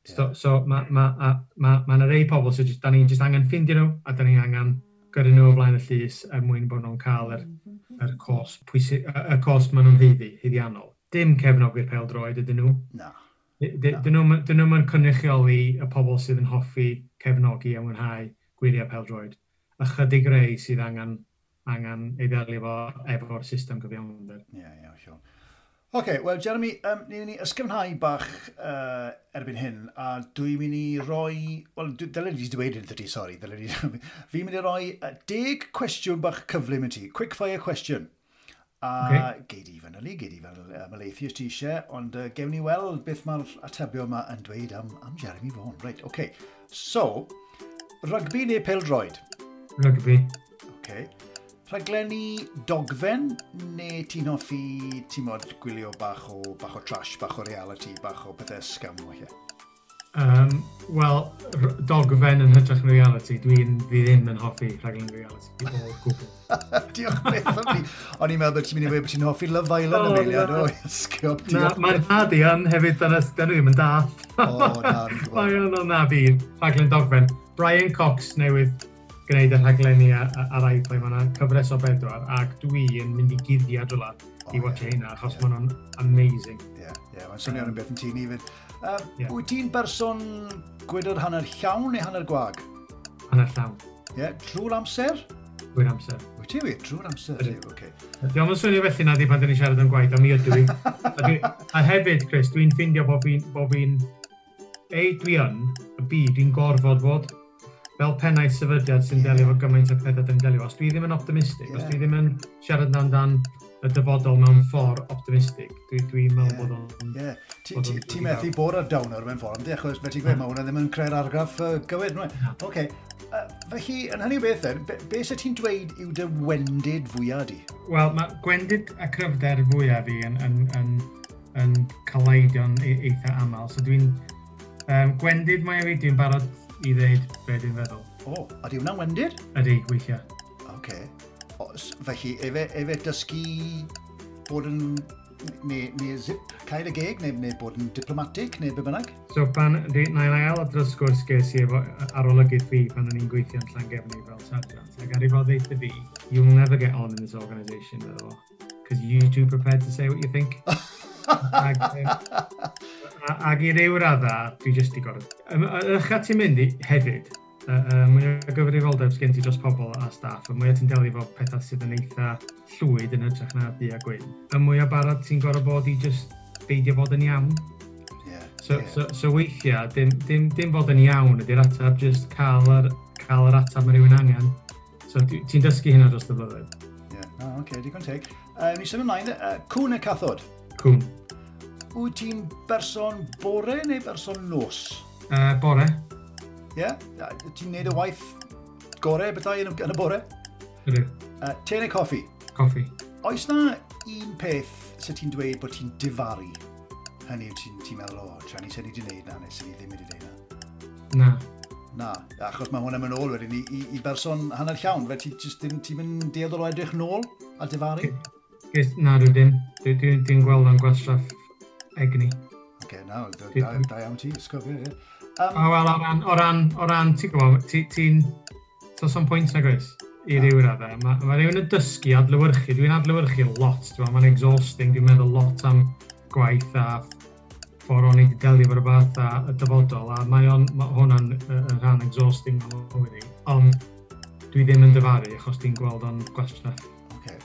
So, so mae ma, ma, ma, ma yna rei pobl sydd so da ni'n just angen ffindio nhw a da ni angen gyrru nhw o flaen y llys er mwyn bod nhw'n cael yr, yr cos, pwysig, y cos maen nhw'n hyddi, hyddiannol. Dim cefnogi'r pel droed ydyn nhw. Na. Dyn nhw'n cynrychioli y pobl sydd yn hoffi cefnogi a mwynhau gwyliau pel droed. Ychydig rei sydd angen, angen ei ddelio efo efo'r system gyfiawnder. Ie, yeah, ie, yeah, Sure. OK, wel Jeremy, um, ni'n mynd i ysgrifenhau bach uh, erbyn hyn, a dwi'n mynd i roi... Wel, dylen ni wedi dweud yn ti, sori. [laughs] Fi'n mynd i roi uh, deg cwestiwn bach cyflym i ti, quick fire question. A okay. geid i fan yli, geid i fan uh, os ti eisiau, ond uh, gewn ni weld beth mae'r atebio yma yn dweud am, am Jeremy Vaughan. Right, OK. So, rygbi neu pel droed? Rygbi. OK rhaglenni dogfen, neu ti'n hoffi, ti'n modd gwylio bach o, bach o trash, bach o reality, bach o pethau scam o lle? Um, Wel, dogfen yn hytrach yn reality, dwi'n fi ddim yn hoffi rhaglen reality o gwbl. [laughs] Diolch beth am ni. O'n i'n meddwl bod ti'n mynd i wedi bod ti'n hoffi Love Island oh, Amelia. No, sgwb, diolch. mae'n dad i yn hefyd, dyna dyn ddim yn da. O, na, dwi'n gwybod. [laughs] Mae'n o'n na fi, rhaglen dogfen. Brian Cox newydd gwneud y rhaglenni ar, ar iPlay. Mae yna cyfres o bedwar, ac dwi yn mynd i guddiad rhywle oh, i watch yeah, hynna, achos yeah. maen nhw'n amazing. Ie, yeah, yeah, mae'n swnio'n um, beth yn ti ni fyd. Uh, yeah. Wyt ti'n berson gwydr hanner llawn neu hanner gwag? Hanner llawn. Ie, yeah, trwy'r amser? Trwy'r amser. Wyt ti wir? Trwy'r amser? Ydy, oce. Okay. Diolch yn swnio felly na di pan dyn ni siarad yn gwaith, a mi ydw i. [laughs] a, dwi, a hefyd, Chris, dwi'n ffindio bod fi'n... Bo fi ei, dwi yn, y byd, dwi'n gorfod fod fel pennau sefydliad sy'n delio fo gymaint o pethau dyn delio. fo. Os dwi ddim yn optimistig, yeah. os dwi ddim yn siarad amdan y dyfodol mewn ffordd optimistig. Dwi'n dwi meddwl bod o'n... Ie, ti methu bod ar downer mewn ffordd, ynddi, achos beth ti'n gweud, mae hwnna ddim yn creu'r argraff uh, gywir. Oce, felly, yn hynny o beth, be, be sy'n ti'n dweud yw dy wendid fwyaf di? Wel, mae gwendid a cryfder fwyaf fi yn, yn, yn, yn caleidion e-, eitha aml. So dwi'n... Um, gwendid mae fi, dwi'n barod i ddeud be dwi'n feddwl. O, a di hwnna'n wendid? Ydy, weithiau. Oce. Okay. Os, felly, efe, efe dysgu bod yn... neu, neu zip cael y geg, neu, neu bod yn diplomatic, neu be bynnag? So, pan, di, na i ail adrodd sgwrs ges i efo arolygydd fi pan o'n i'n gweithio yn Llangefni fel sergeant. Ac ar i fod ddeitha fi, you'll never get on in this organisation, meddwl. because you too prepared to say what you think. [laughs] ag, [laughs] ag i ryw radda, dwi jyst i gorau. Ych at ti'n mynd i, hefyd, uh, mwy o gyfrifoldeb sgen ti dros pobl a staff, y mwy o ti'n delio fo pethau sydd yn eitha llwyd yn hytrach na di a gwyn, y mwy o barod ti'n gorau bod i jyst beidio fod yn iawn. Yeah, so, yeah. so, so weithiau, dim, dim, dim fod yn iawn ydy'r ateb, jyst cael yr, cael yr ateb mae rhywun angen. So ti'n dysgu hynna dros y blynyddoedd? Ie, yeah. oh, oce, okay, digon teg. Uh, ni symud ymlaen, uh, cwn y cathod. Cwn wyt ti'n berson bore neu berson nos? Uh, bore. Ie? Yeah? Ti'n neud y waith gorau bethau yn, yn y bore? Ydw. Uh, te neu coffi? Coffi. Oes na un peth sydd ti'n dweud bod ti'n difaru? Hynny yw ti'n ti meddwl, o, tra ni sy'n ni wedi gwneud na, neu sy'n ni ddim wedi gwneud na? Na. Na, achos mae hwnna'n mynd ôl wedyn i, i, i berson hanner llawn, fe ti'n ti, ti mynd deodd o edrych nôl a difaru? Na, dwi ddim. Dwi'n gweld o'n gwastraff egni. Genau, da, da, da iawn ti, ysgofio. Yeah. Um, o, wel, o ran, o ran, o ran ti'n gwybod, ti'n... Ti Does pwynt na gweith i ryw raddau. Mae ma rhywun yn dysgu adlywyrchu. Dwi'n adlywyrchu lot. dwi'n Mae'n exhausting. Dwi'n meddwl lot am gwaith a ffordd o'n i wedi delio fo'r rhywbeth a y dyfodol. A mae on, ma hwnna'n uh, rhan exhausting o'n i. Ond dwi ddim yn dyfaru achos dwi'n gweld o'n gwestiwn. Oce. Okay.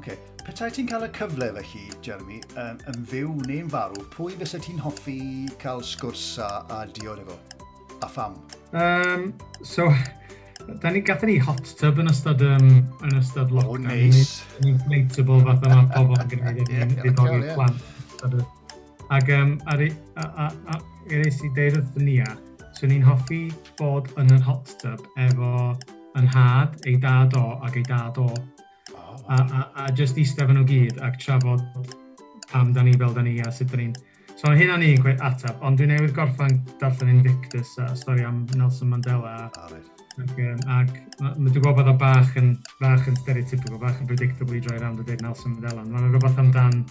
Okay. Petai ti'n cael y cyfle felly, Jeremy, um, yn fyw neu'n farw, pwy fysa ti'n hoffi cael sgwrs a, a diod efo? A pham? Um, so, da ni gathen ni hot tub yn ystod, um, yn ystod lockdown. Oh, nice. Ni'n inflatable fath yma pobl yn gwneud yn ddiddori plant. Ac um, ar, a, a, a, er eis i deud wrth a, so ni'n hoffi bod yn yr hot tub efo yn had, ei dad o ac ei dad o Oh, a, a, a just eistedd fan nhw gyd ac trafod pam da ni fel da ni a sut da ni'n... So mae hynna'n un gweud atab, ond dwi'n newydd gorffan darllen Invictus a stori am Nelson Mandela. A, right. Ac, um, ac dwi'n gwybod bod o bach yn, bach yn stereotypical, bach yn predictably droi round o dweud Nelson Mandela. Mae'n rhywbeth amdan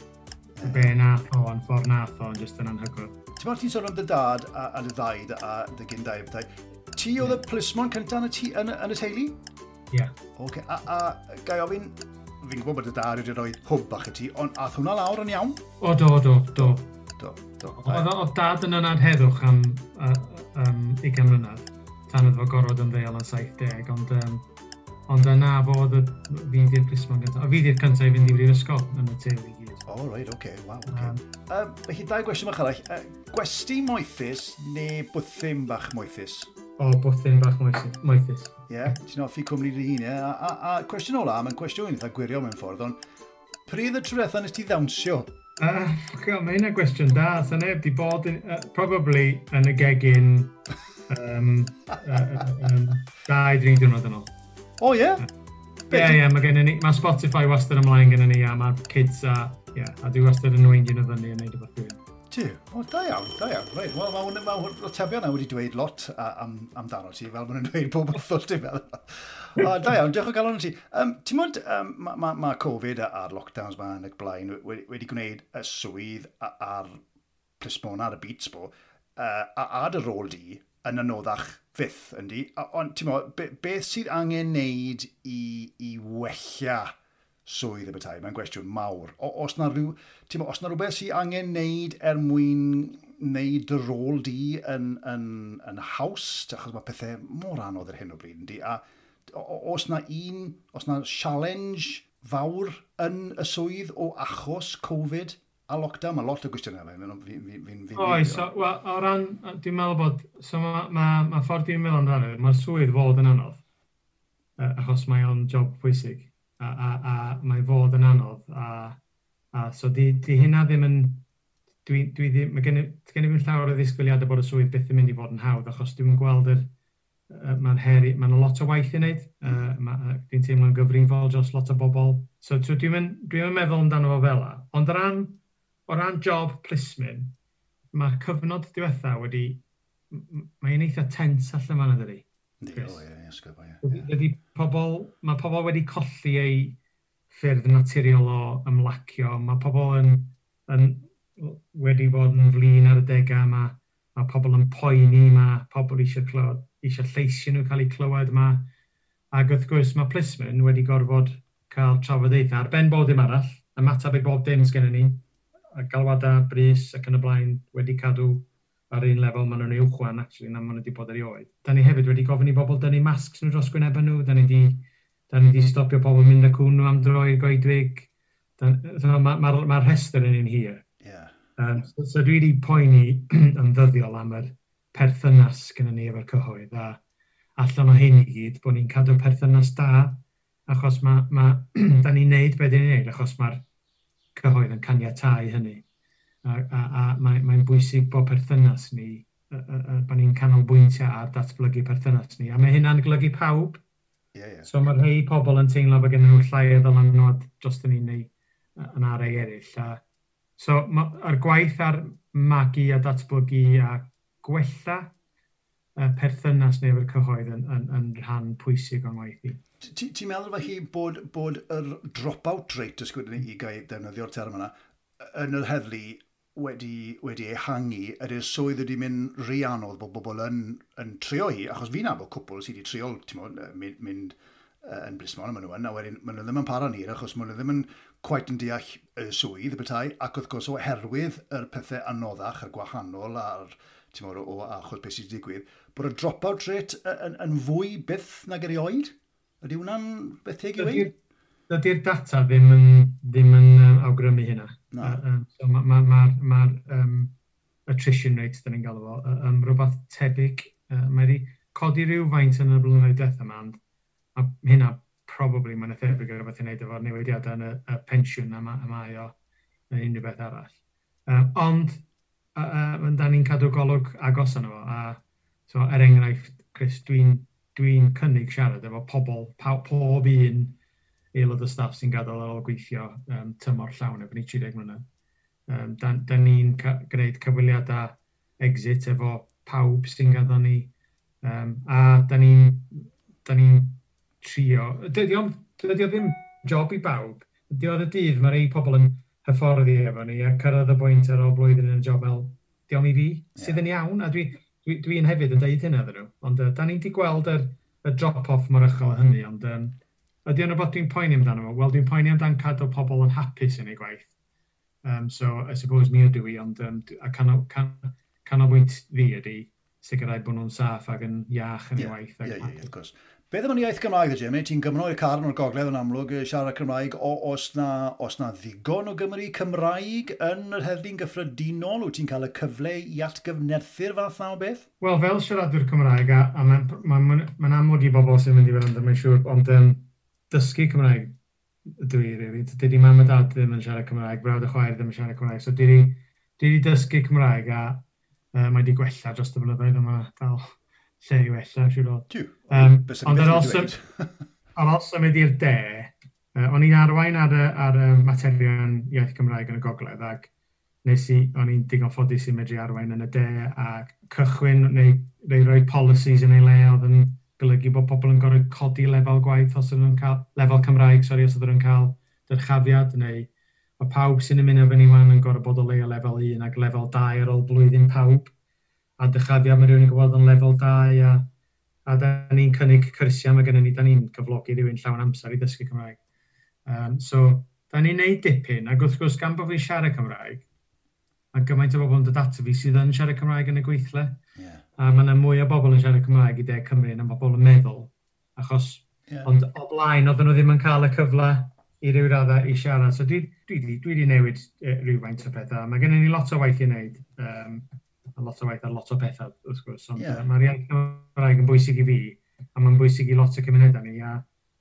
be nath o, a'n ffordd nath o, jyst yn anhygoel. Ti'n meddwl ti'n sôn am dy dad a, a dy ddaid a dy gyndair? Ti oedd y plismon cyntaf yn y, yn y teulu? Ie. Oce, a, a gai ofyn, fi'n gwybod bod y dar wedi rhoi hwb bach y ti, ond ath hwnna lawr yn iawn? O, do, do, do. Do, do. Oedd o dad yn yna'n heddwch am uh, um, 20 mlynedd, tan oedd fo gorfod yn ddeol yn 70, ond um, Ond yna fo oedd fi ddi'r Crismon gyntaf. A fi ddi'r cyntaf i fynd i brifysgol yn y teulu i gyd. O, oh, right, oce, okay, waw, oce. Okay. Um, um, Felly, dau gwestiwn bach arall. Uh, gwesti moethus neu bwthyn bach moethus? o bwthyn bach moethus. Ie, yeah, ti'n offi cwmni dy hun, ie. A, a, a cwestiwn ola, mae'n cwestiwn eitha gwirio mewn ffordd, ond pryd y trwetha nes ti ddawnsio? Uh, mae hynna gwestiwn da, sa neb di bod, in, uh, probably, yn y gegin um, uh, um, dau, dri diwrnod yn ôl. O, ie? Ie, ie, mae gen i, mae Spotify wastad ymlaen gen i, a mae'r kids a, yeah, a dwi wastad yn weindio yn y fyny yn neud y Ti? O, da iawn, da iawn. Rhaid, wel, mae hwn, mae tebio na wedi dweud lot am, amdano ti, fel maen nhw'n dweud bob wrthos, ti'n meddwl. O, da iawn, diolch o galon ti. Um, Ti'n mwyd, um, mae ma, ma Covid a'r lockdowns ma yn y blaen wedi, wedi gwneud y swydd a'r plismon ar y beats bo, uh, a, ad y rôl di yn anoddach fydd, yndi? Ond, ti'n mwyd, be, beth sydd angen wneud i, i wella swydd y bethau. Mae'n gwestiwn mawr. O, os na rhyw, mo, os na rhywbeth sydd angen wneud er mwyn wneud dy rôl di yn, yn, yn haws, achos mae pethau mor anodd ar hyn o bryd yn di, a os na un, os na challenge fawr yn y swydd o achos Covid a lockdown, mae lot o gwestiynau fel fi'n... fi, Oes, wel, o ran, dwi'n meddwl bod, so mae ma, ma ffordd i'n meddwl amdano, mae'r swydd fod yn anodd, achos mae o'n job pwysig a, a, a mae fod yn anodd. A, a so di, di hynna ddim yn... Dwi, dwi ddim, mae gen, gen i fi'n llawer o ddisgwyliadau bod y swydd byth yn mynd i fod yn hawdd, achos dwi'n gweld yr, mae'n heri, mae'n lot o waith i wneud. Uh, uh, dwi'n teimlo'n gyfrifol dros lot o bobl. So so dwi'n mynd, dwi meddwl amdano fo fel la. Ond o ran, o ran job plismyn, mae'r cyfnod diwetha wedi... Mae'n eitha tens allan fan ydy. Yes. O, ie, ysgol bo, ie. Ydy pobl, mae pobl wedi colli ei ffyrdd naturiol o ymlacio. Mae pobl yn, yn wedi bod yn flin ar y degau yma. Mae pobl yn poeni yma. Pobl eisiau clywed, eisiau lleisio nhw cael eu clywed yma. Ac wrth gwrs mae plismyn wedi gorfod cael trafodaethau ar ben bob dim arall. Ymateb i bob dim sgen ni. A galwadau, bris ac yn y blaen wedi cadw ar un lefel maen nhw'n uwchwan actually na maen nhw wedi bod ar ei oed. Da ni hefyd wedi gofyn i bobl dynnu masks nhw dros gwynebau nhw, da ni wedi da ni wedi mm-hmm. stopio pobl mynd â cwn nhw am droi goedwig. Mae'r ma, ma, ma rhestr yn un hir. Yeah. Um, so, so dwi wedi poeni [clears throat] yn ddyddiol am yr perthynas gyda ni efo'r cyhoedd a allan o hyn i gyd bod ni'n cadw perthynas da achos mae ma, [clears throat] da ni'n neud beth ni'n neud achos mae'r cyhoedd yn caniatau hynny a, a, a mae'n mae bwysig bod perthynas ni, bod ni'n canolbwyntio ar datblygu perthynas ni, a mae hynna'n golygu pawb. Yeah, yeah. So mae rhai pobl yn teimlo bod gen nhw llai o ddylanwad dros dyn ni'n neud yn arau eraill. A, so mae'r gwaith ar magu a datblygu a gwella uh, perthynas neu efo'r cyhoedd yn, yn, yn rhan pwysig o'n waith i. Ti'n meddwl fe hi bod, bod yr drop-out rate, os gwydden ni i gael defnyddio'r term yna, yn yr heddlu wedi, wedi ehangu ydy'r swydd wedi mynd rhy anodd bod bobl yn, yn trio hi, achos fi'n abod cwpl sydd wedi trio mod, mynd, mynd uh, yn blismon, maen nhw yn, a wedyn maen nhw ddim yn para'n hir, achos maen nhw ddim yn quite yn deall y swydd y bethau, ac wrth gwrs oherwydd yr pethau anoddach a'r gwahanol a'r ti'n mor, o achos beth sydd wedi digwydd, bod y drop-out rate yn, yn fwy byth nag erioed? Ydy hwnna'n beth teg i wei? Dydy'r data ddim yn, ddim yn um, awgrymu hynna. No. Uh, um, so mae'r ma, ma, ma, ma um, attrition rate, dyn ni'n galw fo, um, rhywbeth tebyg. Uh, mae wedi codi rhyw faint yn y blynyddoedd death yma, a hynna probably mae'n ethebyg o rhywbeth i wneud efo'r newidiadau yn y, y pensiwn yma, yma o neu unrhyw beth arall. Um, ond, uh, uh, da ni'n cadw golwg agos yno fo, a so, er enghraifft, Chris, dwi'n dwi, cynnig siarad efo pobl, pob un aelod o staff sy'n gadael ar ôl gweithio um, tymor llawn efo ni 30 mlynedd. Um, da, da ni'n gwneud cyfweliadau exit efo pawb sy'n gadael ni. Um, a da ni'n ni trio, dydy o, dydy o ddim job i bawb, diwedd y dydd mae rei pobl yn hyfforddi efo ni a cyrraedd y bwynt ar ôl blwyddyn yn y job fel diolch i fi, sydd yn iawn a dwi'n dwi, dwi, dwi hefyd yn deud hynny ddyn nhw, ond uh, da ni'n di gweld y, y drop-off mor ychel hynny, ond um, ydy yna bod dwi'n poeni amdano fo? Wel, dwi'n poeni amdano cadw pobl yn hapus yn ei gwaith. Um, so, I suppose mi ydw i, ond um, a canol, can, canolbwynt fi ydy sicrhau bod nhw'n saff ac yn iach yn yeah, ei waith. Ie, ie, yeah, gwrs. Beth course. Yn iaith Gymraeg dda, Jimmy? Ti'n gymro i'r carn o'r gogledd yn amlwg siarad Cymraeg. O, os, na, os na ddigon o Gymru Cymraeg yn yr heddlu'n gyffredinol, wyt ti'n cael y cyfle i atgyfnerthu'r fath na o beth? Wel, fel siaradwr Cymraeg, a, a mae'n ma, ma, ma ma amlwg i bobl sy'n mynd i fynd yn siŵr, ond um, dysgu Cymraeg dwi, really. Dydy mam a dad ddim yn siarad Cymraeg, brawd a chwaer ddim yn siarad Cymraeg. So dwi wedi dysgu Cymraeg a uh, mae wedi gwella dros y blynyddoedd yma dal lle i wella, siwr o. Um, ond ar ôl symud i'r de, uh, o'n i'n arwain ar, ar um, materion iaith Cymraeg yn y gogledd ac nes i, o'n i'n digon ffodus i medru arwain yn y de a cychwyn neu, neu roi policies yn ei le oedd yn golygu bod pobl yn gorfod codi lefel gwaith os ydyn nhw'n cael, lefel Cymraeg, sori, os ydyn nhw'n cael dyrchafiad, neu mae pawb sy'n ymuno efo'n ni wan yn gorfod bod o leia lefel 1 ac lefel 2 ar ôl blwyddyn pawb. A dyrchafiad mae rhywun yn gwybod yn lefel 2 a, a da ni'n cynnig cyrsiau mae gennym ni, da ni'n cyflogi rhywun llawn amser i ddysgu Cymraeg. Um, so, da ni'n neud dipyn, ac wrth gwrs gan bod fi'n siarad Cymraeg, a gymaint o bobl yn dod ato fi sydd yn siarad Cymraeg yn y gweithle. Yeah. A mae yna mwy o bobl yn siarad Cymraeg i de Cymru na bobl yn meddwl. Achos, yeah. ond o blaen, oedden nhw ddim yn cael y cyfle i ryw raddau i siarad. So dwi wedi dwi, dwi newid e, rhywfaint o pethau. Mae gennym ni lot o waith i wneud. Um, a lot o waith ar lot o pethau, wrth gwrs. Ond yeah. uh, mae'r iaith Cymraeg yn bwysig i fi, a mae'n bwysig i lot o cymunedau ni. A,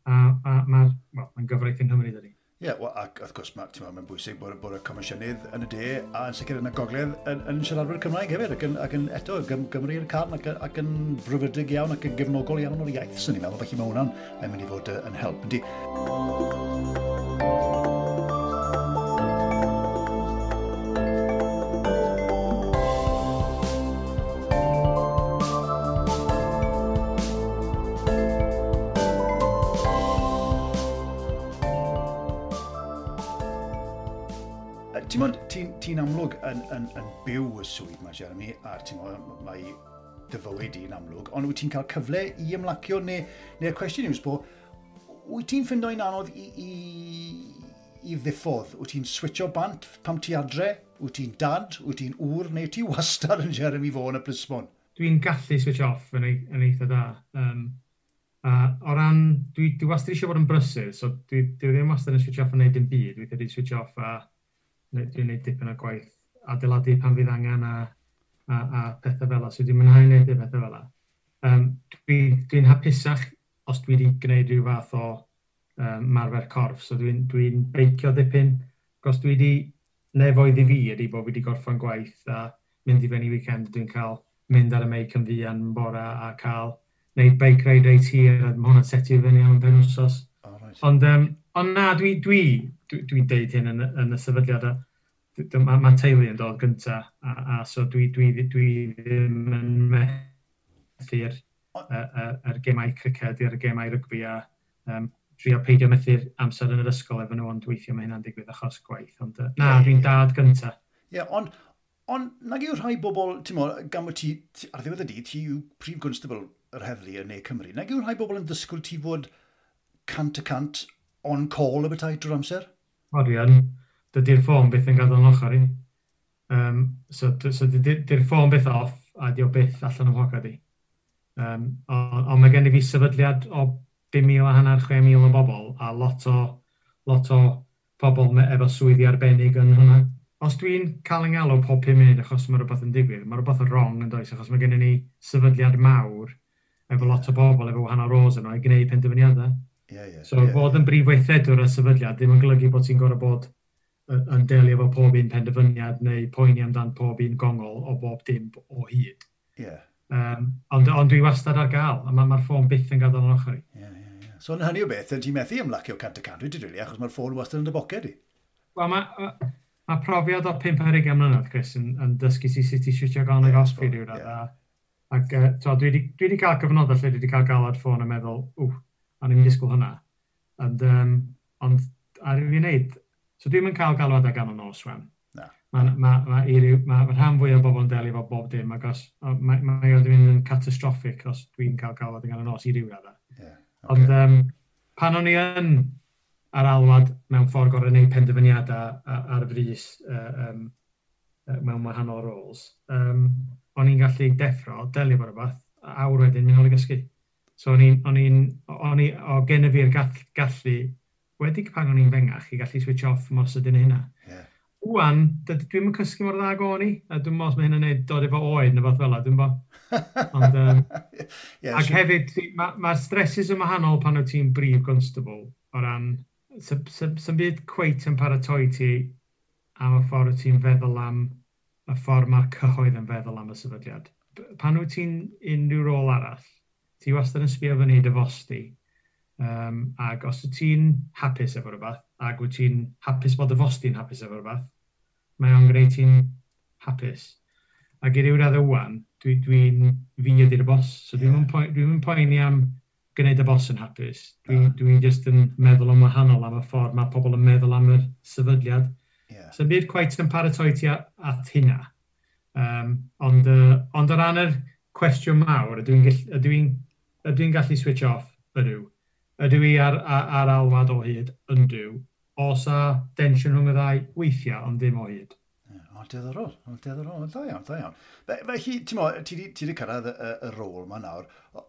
a, a, mae'n well, ma gyfraith yn Nghymru, dydy. Ie, yeah, well, ac wrth gwrs mae mae'n bwysig bod, bod y comisiynydd yn y de a yn sicr yn y gogledd yn, yn siaradwyr Cymraeg hefyd ac yn, ac yn eto gym, i'r carn ac, ac yn frwfrydig iawn ac yn gefnogol iawn o'r iaith sy'n ni'n meddwl. Felly mae hwnna'n mynd i fod yn help. Yndi. ti'n amlwg yn, yn, yn byw y swydd mae Jeremy, a ti'n meddwl, mae dy fywyd i'n amlwg, ond wyt ti'n cael cyfle i ymlacio, neu, neu'r cwestiwn yw, bod, wyt ti'n ffindo i'n anodd i, i, i ddiffodd? Wyt ti'n switcho bant pam ti adre? Wyt ti'n dad? Wyt ti'n ŵr? Neu ti wastad yn Jeremy fo yn y Plismon? Dwi'n gallu switch off yn, yn eitha da. Um, A o ran, dwi, dwi wastad eisiau bod yn brysur, so dwi, dwi ddim wastad yn switch off yn neud yn byd, dwi wedi switch off a dwi'n gwneud dipyn o gwaith adeiladu pan fydd angen a, a, a pethau fel yna. So dwi'n mwynhau wneud y pethau fel yna. Um, dwi'n dwi, hapusach os dwi wedi gwneud rhyw fath o um, marfer corff. So dwi'n dwi, beicio dipyn. Os dwi wedi nefoedd i fi ydy bod fi wedi gorffan gwaith a mynd i fewn i weekend dwi'n cael mynd ar y meic yn fuan bora a cael neud bike ride reit hir a mae hwnna'n setio fyny am ben wsos. Oh, right. Ond um, ond na, dwi, dwi dwi'n dwi deud hyn yn, yn y sefydliad Mae ma teulu yn dod gyntaf, a, a so dwi, dwi, dwi ddim yn methu'r er, er gemau criced i'r gemau rygbi a um, trio peidio methu'r amser yn yr ysgol efo nhw, ond weithio mae hynna'n digwydd achos gwaith. Ond uh, na, dwi'n dad gyntaf. Ie, yeah, ond on, nag yw rhai bobl, ti'n mo, gan bod ti, ar ddiwedd y dydd, ti yw prif gwnstabl yr heddlu yn Ne Cymru, nag yw rhai bobl yn ddysgwyl ti fod cant y cant on call y bethau drwy'r amser? arian, dydy'r ffôn byth yn gadael yn ochr i. Um, so so dydy'r ffôn byth off a dio byth allan o hogad i. Um, Ond on mae gen i fi sefydliad o 5,000 a hanner 6,000 o bobl a lot o, lot o bobl efo swyddi arbennig yn hwnna. Os dwi'n cael yng ngalw pob 5 munud achos mae rhywbeth yn digwydd, mae rhywbeth yn wrong yn does, achos mae gen i ni sefydliad mawr efo lot o bobl efo wahanol roles yno i gwneud penderfyniadau. Yeah, yeah, so yeah, fod yn brif weithredwr y sefydliad ddim yn golygu bod ti'n gorau bod yn delio efo pob un penderfyniad neu poeni amdan pob un gongol o bob dim o hyd. Yeah. Um, ond, ond dwi wastad ar gael, a mae'r ma, ffôn byth yn gadael yn ochr i. Yeah, yeah, yeah. So yn hynny o beth, ti'n methu ymlacio cant y cant, dwi'n rili, achos mae'r ffôn wastad yn dy boced i. Wel, mae ma profiad o 5 ar 20 mlynedd, Chris, yn, yn dysgu ti sut i siwtio gan y gosbi rhywun. Ac uh, dwi wedi cael cyfnodau lle dwi wedi cael galad ffôn a meddwl, ww, a ni'n disgwyl hynna. And, um, ond ar i fi wneud, so dwi'n mynd cael galwad ag o nos wan. No. Mae ma, ma, ma, ma rhan fwy o bobl yn delio efo bob dim, ac os mae ma, ma yn catastrophic os dwi'n cael galwad ag o nos i ryw raddau. Yeah. Okay. Ond um, pan o'n i yn ar alwad mewn ffordd gorau wneud penderfyniadau ar y frys uh, um, mewn wahanol roles, um, o'n i'n gallu deffro, delio fo rhywbeth, a awr wedyn mynd nôl i gysgu. So o'n i'n, o'n i'n, o'n i, o gen i fi'r gall, gallu, wedi pan o'n i'n fengach i gallu switch off mos ydyn hynna. Yeah. Wwan, dwi'n mynd cysgu mor dda o'n i, a dwi'n mos mae hynna'n neud dod efo oed neu fath fel dwi'n bo. Ond, um, yeah, ac sure. hefyd, mae'r ma stresses yn wahanol pan wyt ti'n brif constable o ran, sy'n byd cweit yn paratoi ti am y ffordd wyt ti'n feddwl am y ffordd mae'r cyhoedd yn feddwl am y sefydliad. Pan wyt ti'n unrhyw rôl arall, ti wastad yn sbio fyny dy fos di. Um, ac os wyt ti'n hapus efo rhywbeth, ac wyt ti'n hapus bod y fos di'n hapus efo rhywbeth, mae o'n gwneud ti'n hapus. Ac i ryw radd ywan, dwi'n dwi, dwi fi ydy'r bos, so dwi'n yeah. poeni dwi, poeni am gwneud y bos yn hapus. Dwi'n yeah. dwi just yn meddwl yn wahanol am y ffordd mae pobl yn meddwl am y sefydliad. Yeah. So bydd quite yn paratoi ti at, at hynna. Um, ond, uh, ond o ran yr cwestiwn mawr, ydw i'n dwi ydw i'n gallu switch off ydw. Ydw i ar, ar, ar alwad o hyd yndw. Os a densiwn rhwng y ddau weithiau ond ddim o hyd. O, diddorol, o, diddorol, da iawn, da iawn. Fe Felly, ti'n mo, ti wedi cyrraedd y, y, rôl yma nawr. O,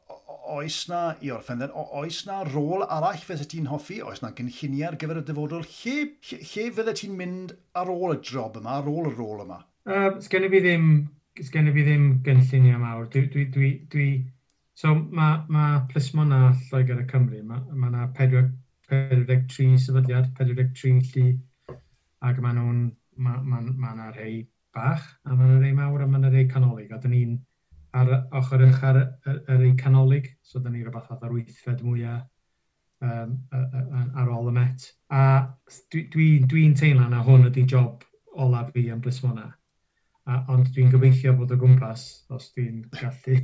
oes na, i orffen, then, oes na rôl arall fyddai ti'n hoffi? Oes na gynlluniau ar gyfer y dyfodol? Lle, lle, lle fyddai ti'n mynd ar ôl y job yma, ar ôl y rôl yma? Uh, sgen i fi ddim, sgen i fi ddim gynlluniau mawr. Dwi, dwi, dwi, dwi, So mae, mae plismona Lloegr y Cymru, mae yna 43 sefydliad, 43 llu, ac mae nhw'n, mae ma, ma, ma rhai bach, a mae yna rhai mawr, a mae yna rhai canolig, a dyn ni'n ar ochr eich ar y ei canolig, so dyn ni rhywbeth oedd ar wythfed mwyaf um, ar ôl y met. A dwi'n dwi, dwi teimlo na hwn ydy job olaf fi yn blismona. A, ond dwi'n gobeithio bod o gwmpas, os dwi'n gallu.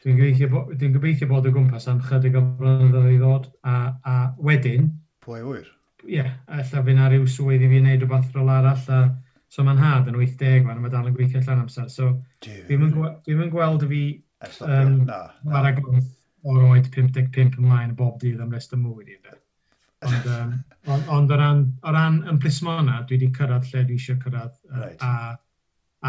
Dwi'n gobeithio, bo, dwi gobeithio bod o gwmpas am chydig o blynyddoedd i ddod, a, a wedyn... Pwy wyr? Ie, yeah, alla fy'n ar ryw swydd i fi wneud rhywbeth rol arall, a so mae'n had yn 80 fan, mae dal yn gweithio allan amser, so dwi'n yn gweld fi um, na, na. ar agwrth o'r oed 55 ymlaen bob dydd am rest y mwy i Ond, um, ond, ond o ran, o ran yn plismona, dwi wedi cyrraedd lle dwi eisiau cyrraedd, uh, right. a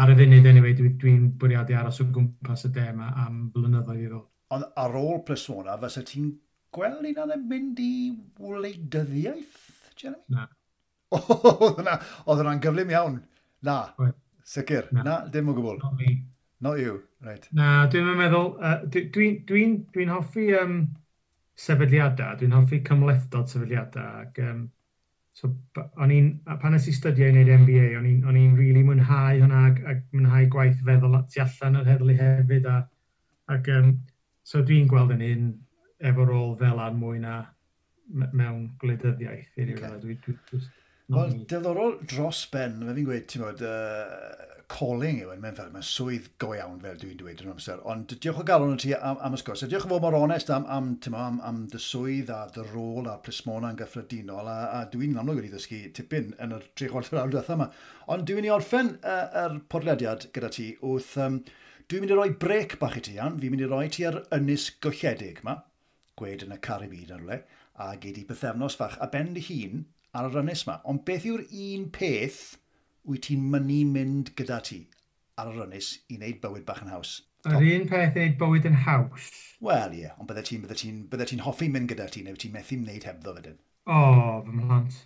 ar y funud anyway, dwi'n dwi, bwriadu aros o gwmpas y dem am blynyddoedd i ddod. Ond ar ôl Pliswona, fysa ti'n gweld un yn mynd i wleidyddiaeth, Jeremy? Na. [laughs] Oedd yna'n gyflym iawn. Na, Oed. sicr. Na, na dim o gwbl. Not me. Not you, right. Na, dwi'n meddwl, uh, dwi'n dwi, dwi, dwi hoffi um, sefydliadau, dwi'n hoffi cymlethdod sefydliadau ac um, So o'n i'n, pan nes i studio i wneud MBA, o'n i'n o'n i'n really mwynhau hwnna ac, ac mwynhau gwaith feddwl tu allan yr heddlu hefyd. A, ac, um, so dwi'n gweld yn un efo rôl fel ar mwy na mewn gwleidyddiaeth. Okay. Dwi, dwi, dwi, Wel, diddorol dros ben, fe fi'n gweud, ti'n bod, uh, calling yw yn fel, mae'n swydd go iawn fel dwi'n dweud yn amser. Ond diolch o galon ti am, am ysgos. A diolch o fod mor onest am, am, tyma, am, am dy swydd a dy rôl a'r plismona yn gyffredinol. A, a dwi'n amlwg wedi ddysgu tipyn yn y tre chwarter awr diwethaf yma. Ond dwi'n mynd i orffen uh, yr podlediad gyda ti wrth... Um, dwi'n mynd i roi brec bach i ti, Ian. Fi'n mynd i roi ti ar ynys golledig yma, gwed yn y Caribid ar rhywle, a gei di bythefnos fach a ben dy hun ar yr ynys yma. Ond beth yw'r un peth wyt ti'n mynnu mynd gyda ti ar yr ynys i wneud bywyd bach yn haws? Yr un peth wneud bywyd yn haws. Wel, ie, yeah. ond bydde ti'n ti, bydde ti hoffi mynd gyda ti, neu ti'n methu wneud hebddo fydyn. O, oh, fy mhlant.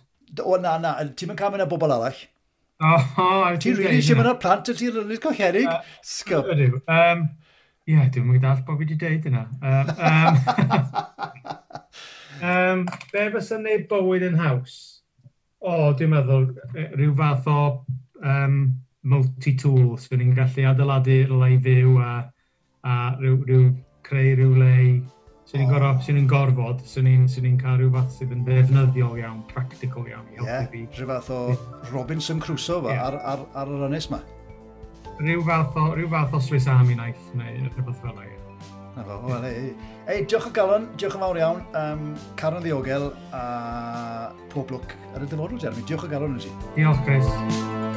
O, na, na, ti'n mynd cael mynd â bobl arall? O, o, ti'n rili eisiau mynd â plant y ti'n rili gocherig? Uh, Sgwb. Ydw. Um, ie, yeah, dwi'n mynd all bod fi wedi deud yna. Um, um, um, be fysa'n neud bywyd yn haws? O, dwi'n meddwl rhyw fath o um, multi-tool sy'n ni'n gallu adeiladu le i fyw a, a rhyw, rhyw, creu rhyw le sy'n ni'n oh. sy gorfod, sy'n ni'n sy ni cael rhyw fath sydd yn ddefnyddiol iawn, practical iawn i helpu yeah, fi. Rhyw fath o Robinson Crusoe fa, yeah. ar, ar, ar yr ynys ma. Rhyw fath o, rhyw fath o Swiss Army knife neu rhywbeth fel yna. Na fo, wel, Ei, diolch o galon, diolch yn fawr iawn um, Caron Ddiogel a pob lwc ar y dyfodol, Jeremy. Diolch o galon yn ti. Diolch, Chris.